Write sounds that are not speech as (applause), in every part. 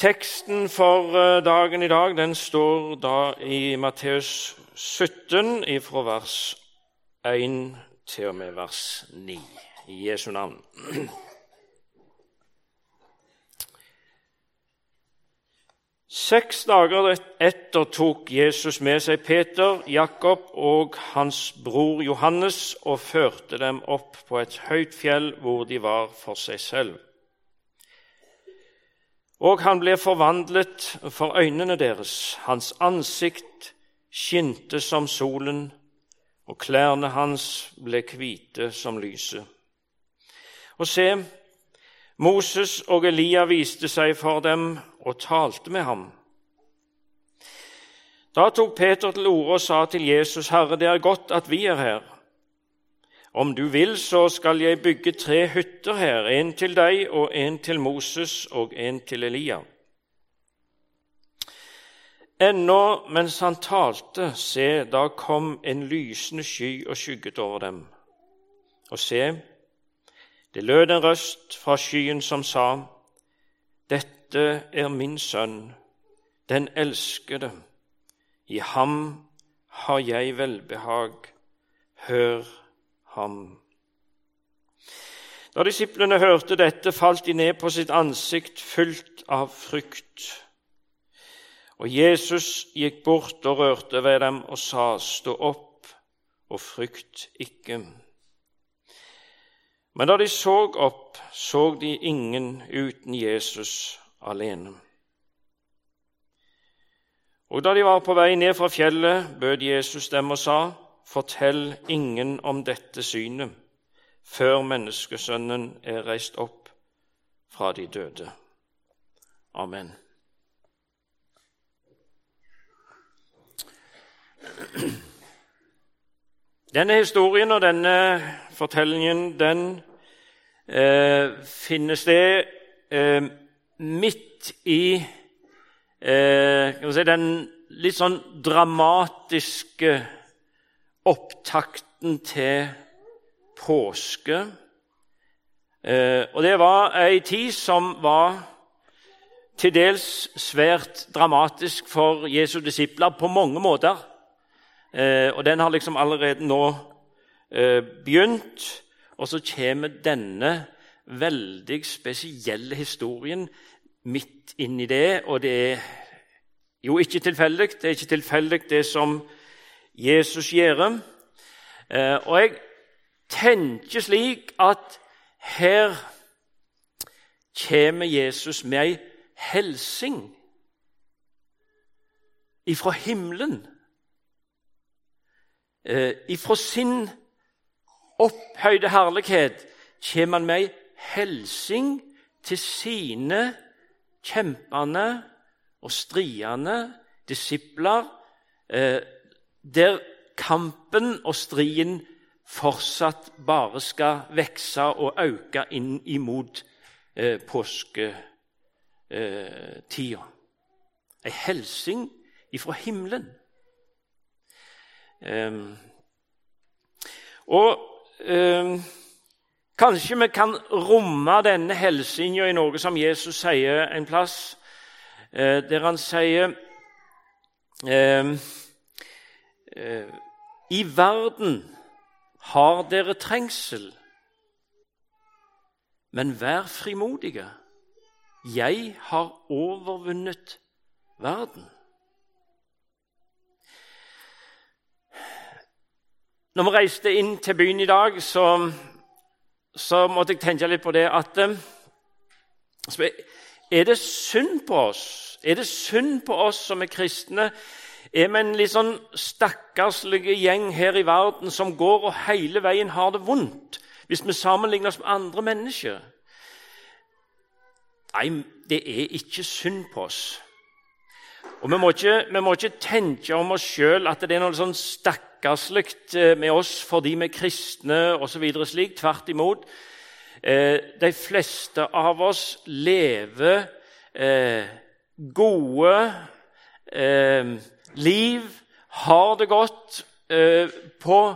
Teksten for eh, dagen i dag den står da i Matteus 17, fra vers 1 til og med vers 9, i Jesu navn. Seks dager etter tok Jesus med seg Peter, Jakob og hans bror Johannes og førte dem opp på et høyt fjell hvor de var for seg selv. Og han ble forvandlet for øynene deres. Hans ansikt skinte som solen, og klærne hans ble hvite som lyset. Og se, Moses og Elia viste seg for dem og talte med ham. Da tok Peter til orde og sa til Jesus, 'Herre, det er godt at vi er her.' Om du vil, så skal jeg bygge tre hytter her, en til deg og en til Moses og en til Elia. Ennå mens han talte, se, da kom en lysende sky og skygget over dem. Og se, det lød en røst fra skyen som sa, Dette er min sønn, den elskede. I ham har jeg velbehag. Hør ham. Da disiplene hørte dette, falt de ned på sitt ansikt fylt av frykt. Og Jesus gikk bort og rørte ved dem og sa, Stå opp og frykt ikke. Men da de så opp, så de ingen uten Jesus alene. Og da de var på vei ned fra fjellet, bød Jesus dem og sa:" Fortell ingen om dette synet før menneskesønnen er reist opp fra de døde. Amen. Denne historien og denne fortellingen den eh, finner sted eh, midt i eh, si, den litt sånn dramatiske opptakten til påske. Eh, og det var ei tid som var til dels svært dramatisk for Jesu disipler på mange måter. Eh, og den har liksom allerede nå eh, begynt. Og så kommer denne veldig spesielle historien midt inn i det. Og det er jo ikke tilfeldig. Det er ikke tilfeldig, det som Jesus gjør. Eh, og jeg tenker slik at her kommer Jesus med ei helsing ifra himmelen. Eh, ifra sin opphøyde herlighet kommer han med ei helsing til sine kjempende og striende disipler. Der kampen og striden fortsatt bare skal vokse og øke inn imot eh, påsketida. Ei hilsing ifra himmelen. Um, og um, kanskje vi kan romme denne hilsinga i noe som Jesus sier en plass, uh, der han sier Eh, I verden har dere trengsel, men vær frimodige. Jeg har overvunnet verden. Når vi reiste inn til byen i dag, så, så måtte jeg tenke litt på det at eh, Er det synd på oss? Er det synd på oss som er kristne er vi en litt sånn stakkarslig gjeng her i verden som går og hele veien har det vondt, hvis vi sammenligner oss med andre mennesker. Nei, det er ikke synd på oss. Og Vi må ikke, vi må ikke tenke om oss sjøl at det er noe sånn stakkarslig eh, med oss fordi vi er kristne osv. slik. Tvert imot. Eh, de fleste av oss lever eh, gode liv, har det godt eh, på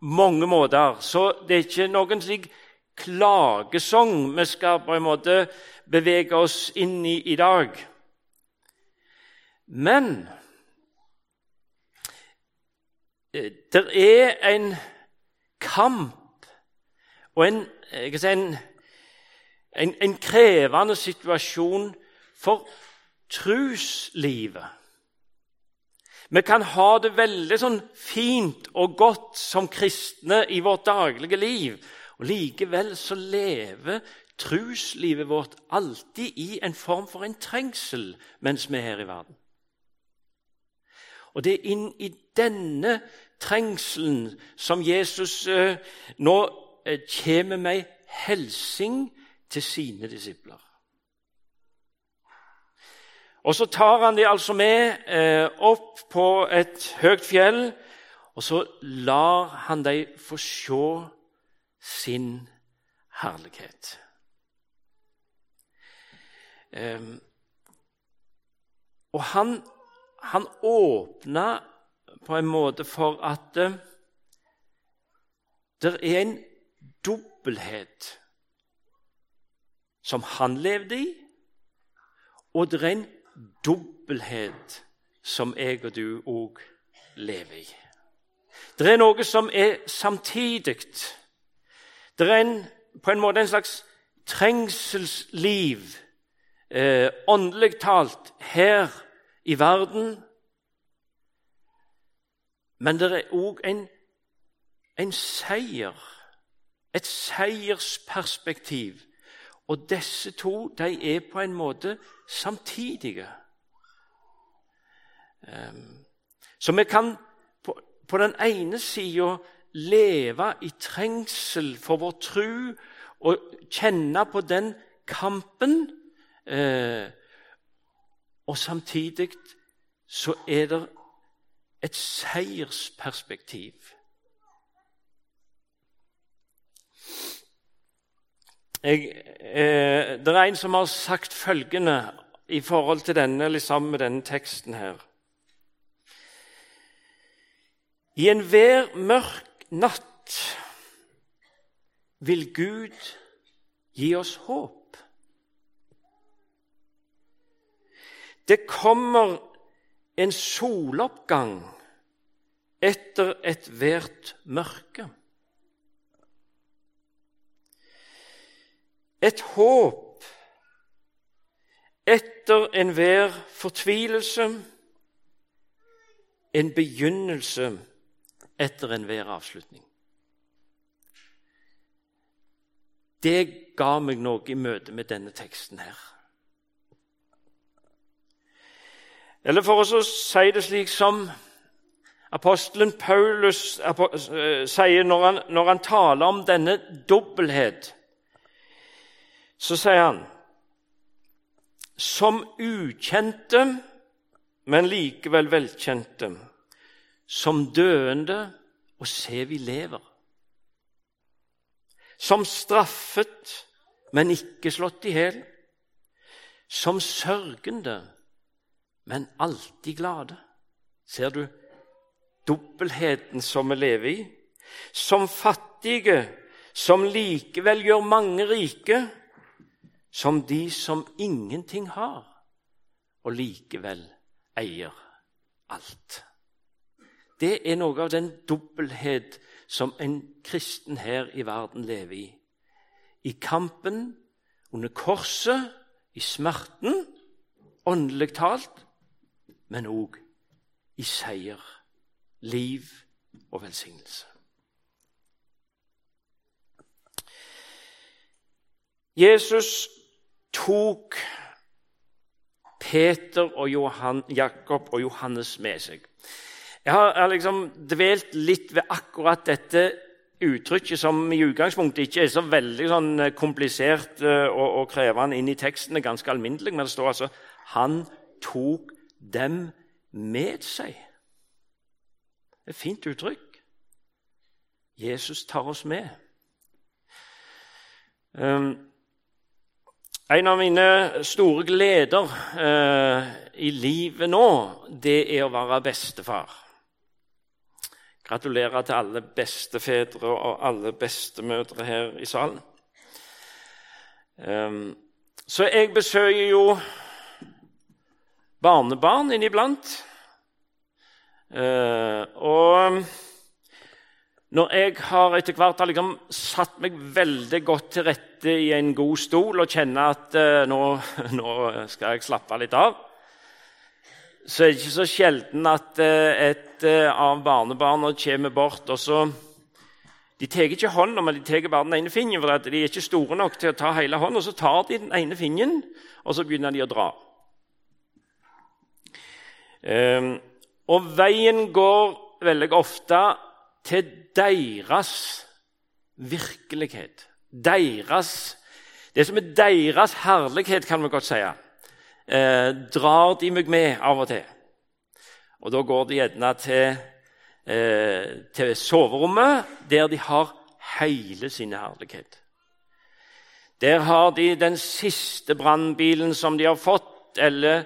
mange måter. Så det er ikke noen slik klagesang vi skal på en måte bevege oss inn i i dag. Men eh, det er en kamp og en, si, en, en, en krevende situasjon for truslivet. Vi kan ha det veldig sånn fint og godt som kristne i vårt daglige liv. Og Likevel så lever truslivet vårt alltid i en form for en trengsel mens vi er her i verden. Og det er inn i denne trengselen som Jesus eh, nå eh, kommer med helsing til sine disipler. Og Så tar han de altså med eh, opp på et høyt fjell, og så lar han dem få se sin herlighet. Eh, og han, han åpna på en måte for at eh, det er en dobbelthet som han levde i, og det er en dobbelthet som jeg og du òg lever i. Det er noe som er samtidig. Det er en, på en måte en slags trengselsliv, eh, åndelig talt, her i verden. Men det er òg en, en seier, et seiersperspektiv og disse to de er på en måte samtidige. Ehm, så vi kan på, på den ene sida leve i trengsel for vår tru og kjenne på den kampen. Eh, og samtidig så er det et seiersperspektiv. Jeg, eh, det er en som har sagt følgende i forhold til denne, eller sammen med denne teksten her. I enhver mørk natt vil Gud gi oss håp. Det kommer en soloppgang etter ethvert mørke. Et håp etter enhver fortvilelse, en begynnelse etter enhver avslutning. Det ga meg noe i møte med denne teksten her. Eller for å si det slik som apostelen Paulus eh, sier når han, når han taler om denne dobbelthet så sier han som ukjente, men likevel velkjente, som døende og se vi lever. Som straffet, men ikke slått i hjel. Som sørgende, men alltid glade. Ser du dobbeltheten som vi lever i? Som fattige, som likevel gjør mange rike som de som ingenting har, og likevel eier alt. Det er noe av den dobbelthet som en kristen her i verden lever i. I kampen, under korset, i smerten, åndelig talt, men òg i seier, liv og velsignelse. Jesus tok Peter og Johan, Jakob og Johannes med seg. Jeg har liksom dvelt litt ved akkurat dette uttrykket, som i utgangspunktet ikke er så veldig sånn eh, komplisert eh, og, og krevende inn i teksten. Det er ganske alminnelig, men det står altså 'Han tok dem med seg'. Det er et fint uttrykk. Jesus tar oss med. Um, en av mine store gleder eh, i livet nå, det er å være bestefar. Gratulerer til alle bestefedre og alle bestemødre her i salen. Um, så jeg besøker jo barnebarn inniblant. Uh, og når jeg har etter hvert har liksom satt meg veldig godt til rette i en god stol og kjenner at uh, nå, (laughs) nå, skal jeg slappe litt av, så er det ikke så sjelden at uh, et uh, av barnebarna kommer bort og så De tar ikke hånda, men de tar bare den ene fingeren, for de er ikke store nok til å ta hele hånda. Så tar de den ene fingeren, og så begynner de å dra. Um, og veien går veldig ofte til deres virkelighet. Deres, det som er deres herlighet, kan vi godt si, eh, drar de meg med av og til. Og da går de gjerne til, eh, til soverommet, der de har hele sin herlighet. Der har de den siste brannbilen som de har fått, eller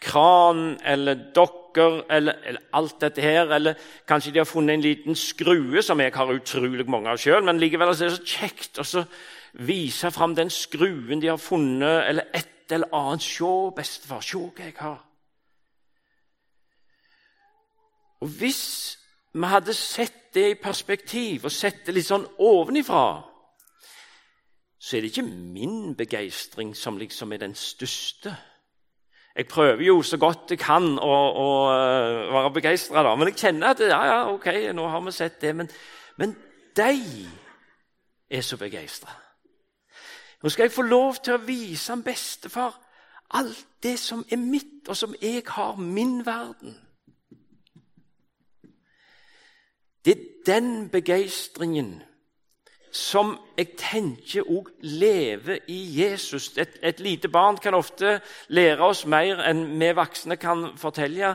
kran eller dokker eller, eller, alt dette her. Eller kanskje de har funnet en liten skrue, som jeg har utrolig mange av sjøl. Men likevel er det så kjekt å vise fram den skruen de har funnet, eller et eller annet. Se, bestefar, se hva jeg har. Og Hvis vi hadde sett det i perspektiv og sett det litt sånn ovenifra, så er det ikke min begeistring som liksom er den største. Jeg prøver jo så godt jeg kan å, å eh, være begeistra, men jeg kjenner at ja, ja, ok, nå har vi sett det. Men, men de er så begeistra. Nå skal jeg få lov til å vise en bestefar alt det som er mitt, og som jeg har, min verden. Det er den begeistringen som jeg tenker òg lever i Jesus. Et, et, lite barn kan ofte lære oss mer enn vi voksne kan fortelle.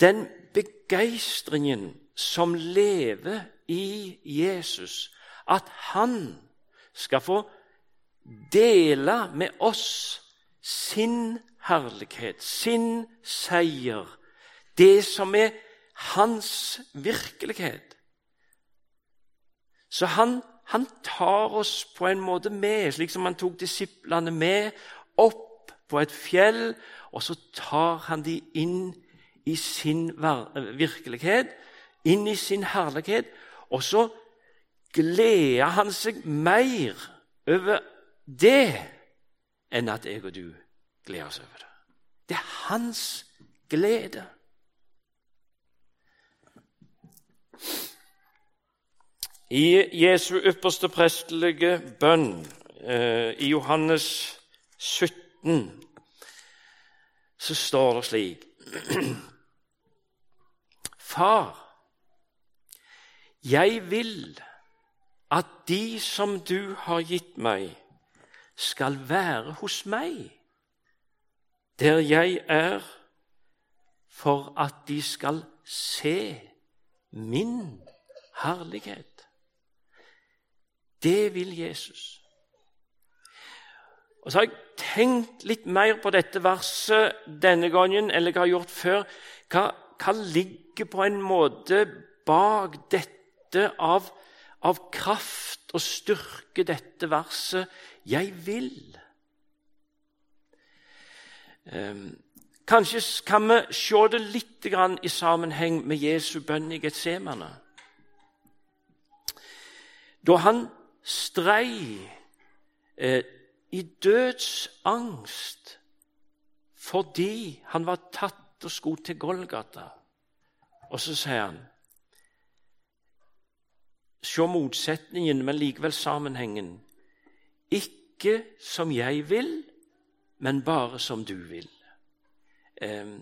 Den begeistringen som lever i Jesus, at han skal få dele med oss sin herlighet, sin seier, det som er hans virkelighet. Så han han tar oss på en måte med, slik som han tok disiplene med opp på et fjell. Og så tar han de inn i sin virkelighet, inn i sin herlighet. Og så gleder han seg mer over det enn at jeg og du gleder oss over det. Det er hans glede. I Jesu ypperste prestelige bønn eh, i Johannes 17 så står det slik (clears throat) Far, jeg vil at de som du har gitt meg, skal være hos meg, der jeg er, for at de skal se min herlighet. Det vil Jesus. Og Så har jeg tenkt litt mer på dette verset denne gangen enn jeg har gjort før. Hva, hva ligger på en måte bak dette av, av kraft og styrke, dette verset 'Jeg vil'? Um, kanskje kan vi se det litt i sammenheng med Jesu bønn i Getsemane. Da han strei eh, i dødsangst fordi han var tatt og skulle til Golgata. Og så sier han Se motsetningen, men likevel sammenhengen. Ikke som jeg vil, men bare som du vil. Eh,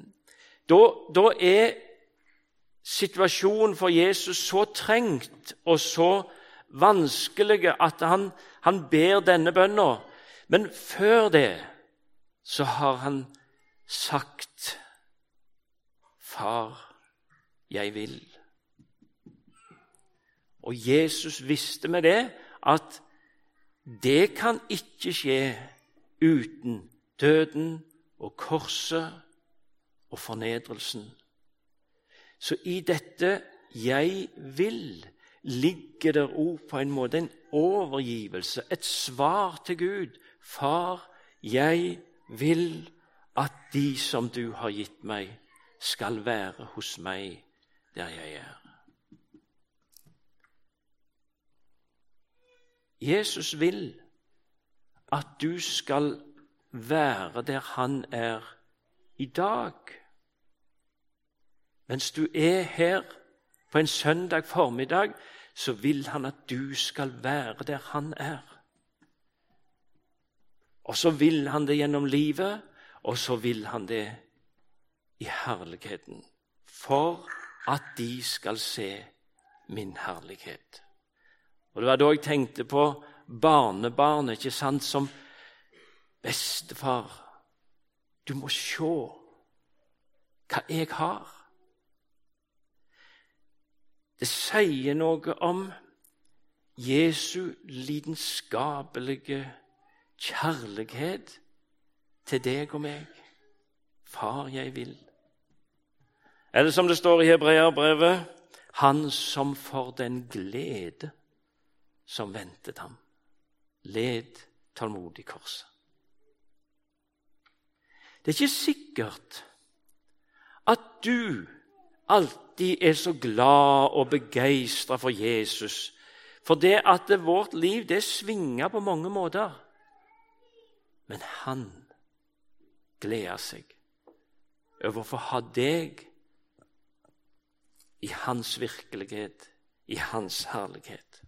da, da er situasjonen for Jesus så trengt og så vanskelige at han, han ber denne bønna. Men før det så har han sagt Far, jeg vil. Og Jesus visste med det at det kan ikke skje uten døden og korset og fornedrelsen. Så i dette 'jeg vil' ligger der òg på en måte en overgivelse, et svar til Gud. Far, jeg vil at de som du har gitt meg, skal være hos meg der jeg er. Jesus vil at du skal være der han er i dag. Mens du er her på en søndag formiddag, så vil han at du skal være der han er. Og så vil han det gjennom livet, og så vil han det i herligheten. For at de skal se min herlighet. Og Det var da jeg tenkte på barnebarnet, ikke sant, som bestefar. Du må se hva jeg har. Det sier noe om Jesu lidenskapelige kjærlighet til deg og meg. Far, jeg vil. Eller som det står i Hebreerbrevet Han som for den glede som ventet ham, led tålmodig korset. Det er ikke sikkert at du alltid er så glad og begeistra for Jesus, for det at vårt liv det svinger på mange måter. Men han gleder seg over å få ha deg i hans virkelighet, i hans herlighet.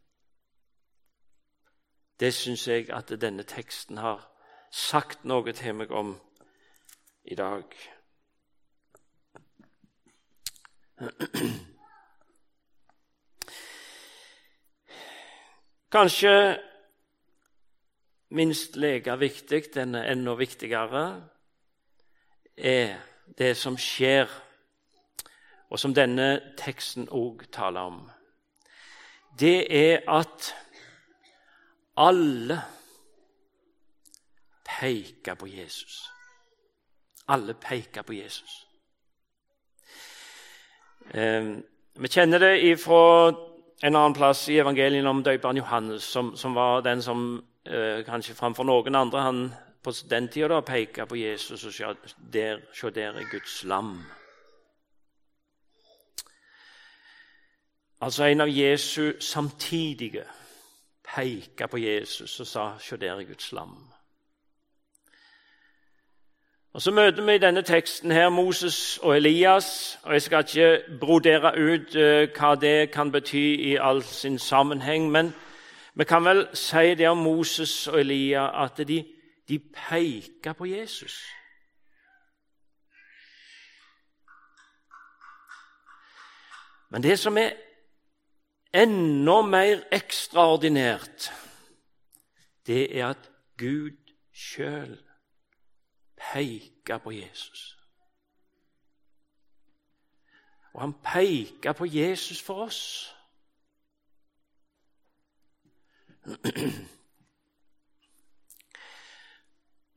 Det syns jeg at denne teksten har sagt noe til meg om i dag. Kanskje minst like viktig, den er enda viktigere, er det som skjer, og som denne teksten òg taler om. Det er at alle peker på Jesus. Alle peker på Jesus. Eh, vi kjenner det fra en annen plass i evangelien om døperen Johannes, som, som, var den som eh, kanskje framfor noen andre han på den tida pekte på Jesus og sa der, se der er Guds lam. Altså en av Jesu samtidige pekte på Jesus og sa se der er Guds lam. Og Så møter vi i denne teksten her Moses og Elias. og Jeg skal ikke brodere ut uh, hva det kan bety i all sin sammenheng, men vi kan vel si det om Moses og Elias at de, de peker på Jesus. Men det som er enda mer ekstraordinært, det er at Gud sjøl peker på Jesus. Og han peker på Jesus for oss.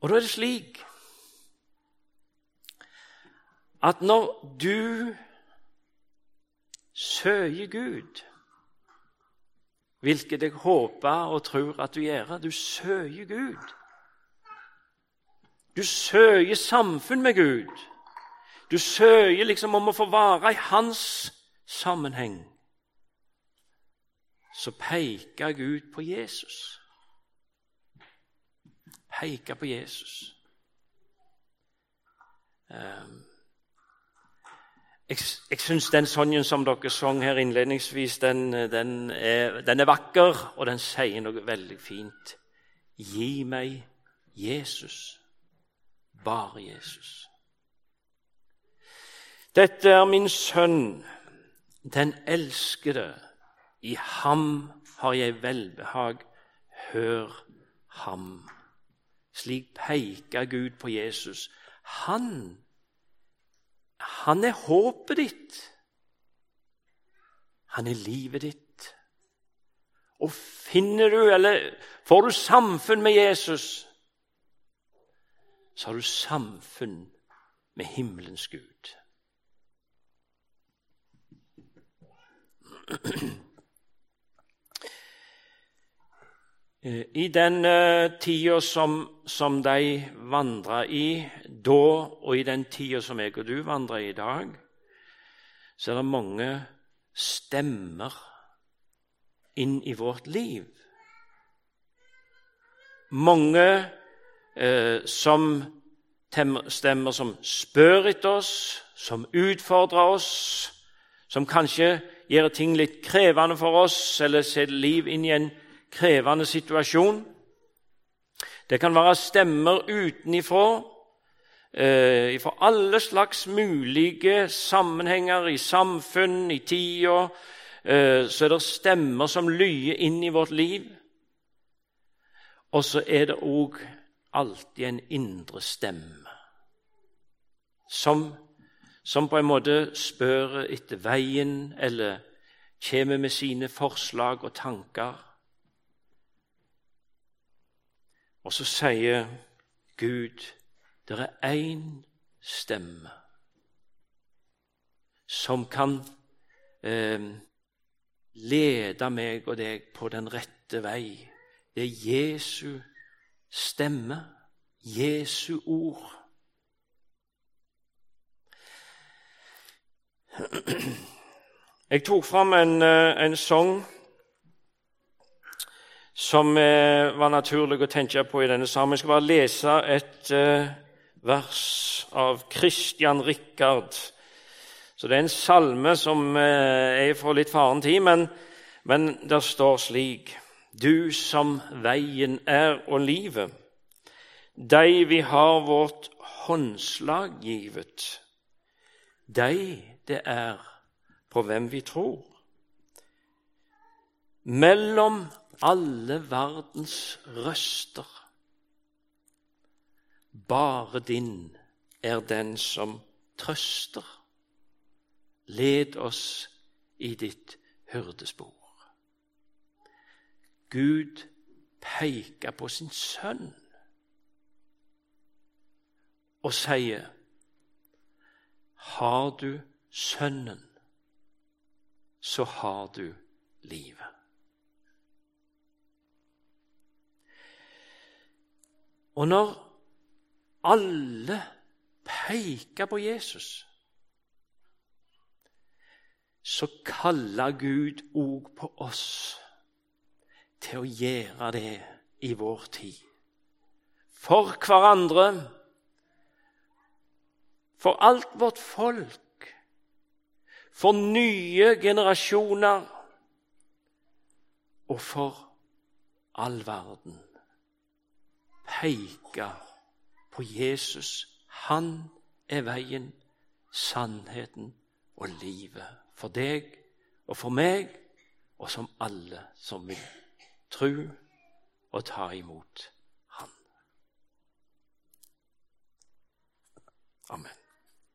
Og da er det slik at når du søker Gud, hvilket jeg håper og tror at du gjør, du søker Gud du søker samfunn med Gud. Du søker liksom om å få være i hans sammenheng. Så peker Gud på Jesus. Peker på Jesus. Um, jeg, jeg syns den sangen som dere sang her innledningsvis, den, den, er, den, er, vakker, og den sier noe veldig fint. Gi meg Jesus. Bare Jesus. Dette er min sønn, den elskede. I ham har jeg velbehag. Hør ham. Slik peker Gud på Jesus. Han, han er håpet ditt. Han er livet ditt. Og finner du, eller får du samfunn med Jesus, så har du samfunn med himmelens Gud. Eh, I den uh, tida som, som de vandra i da, og i den tida som jeg og du vandrer i i dag, så er det mange stemmer inn i vårt liv. Mange eh, som stemmer som spør etter oss, som utfordrer oss, som kanskje gjør ting litt krevende for oss, eller setter liv inn i en krevende situasjon. Det kan være stemmer utenifra, eh, fra alle slags mulige sammenhenger i samfunn, i tida. Eh, så er det stemmer som lyer inn i vårt liv. Og så er det òg alltid en indre stemme som, som på en måte spør etter veien, eller kommer med sine forslag og tanker. Og så sier Gud det er én stemme som kan eh, lede meg og deg på den rette vei. Det er Jesu stemme, Jesu ord. Jeg tok fram en, eh, en sang som eh, var naturlig å tenke på i denne sammen. Jeg skal bare lese et eh, vers av Christian Rikard. Så Det er en salme som er fra litt faren tid, men, men der står slik Du som veien er og livet, deg vi har vårt håndslag givet, deg det er på hvem vi tror. Mellom alle verdens røster. Bare din er den som trøster. Led oss i ditt hyrdespor. Gud peker på sin sønn og sier, Har du Sønnen, så har du livet. Og når alle peker på Jesus, så kaller Gud òg på oss til å gjøre det i vår tid. For hverandre, for alt vårt folk, for nye generasjoner og for all verden peke på Jesus. Han er veien, sannheten og livet for deg og for meg, og som alle som vil tro og ta imot Han. Amen.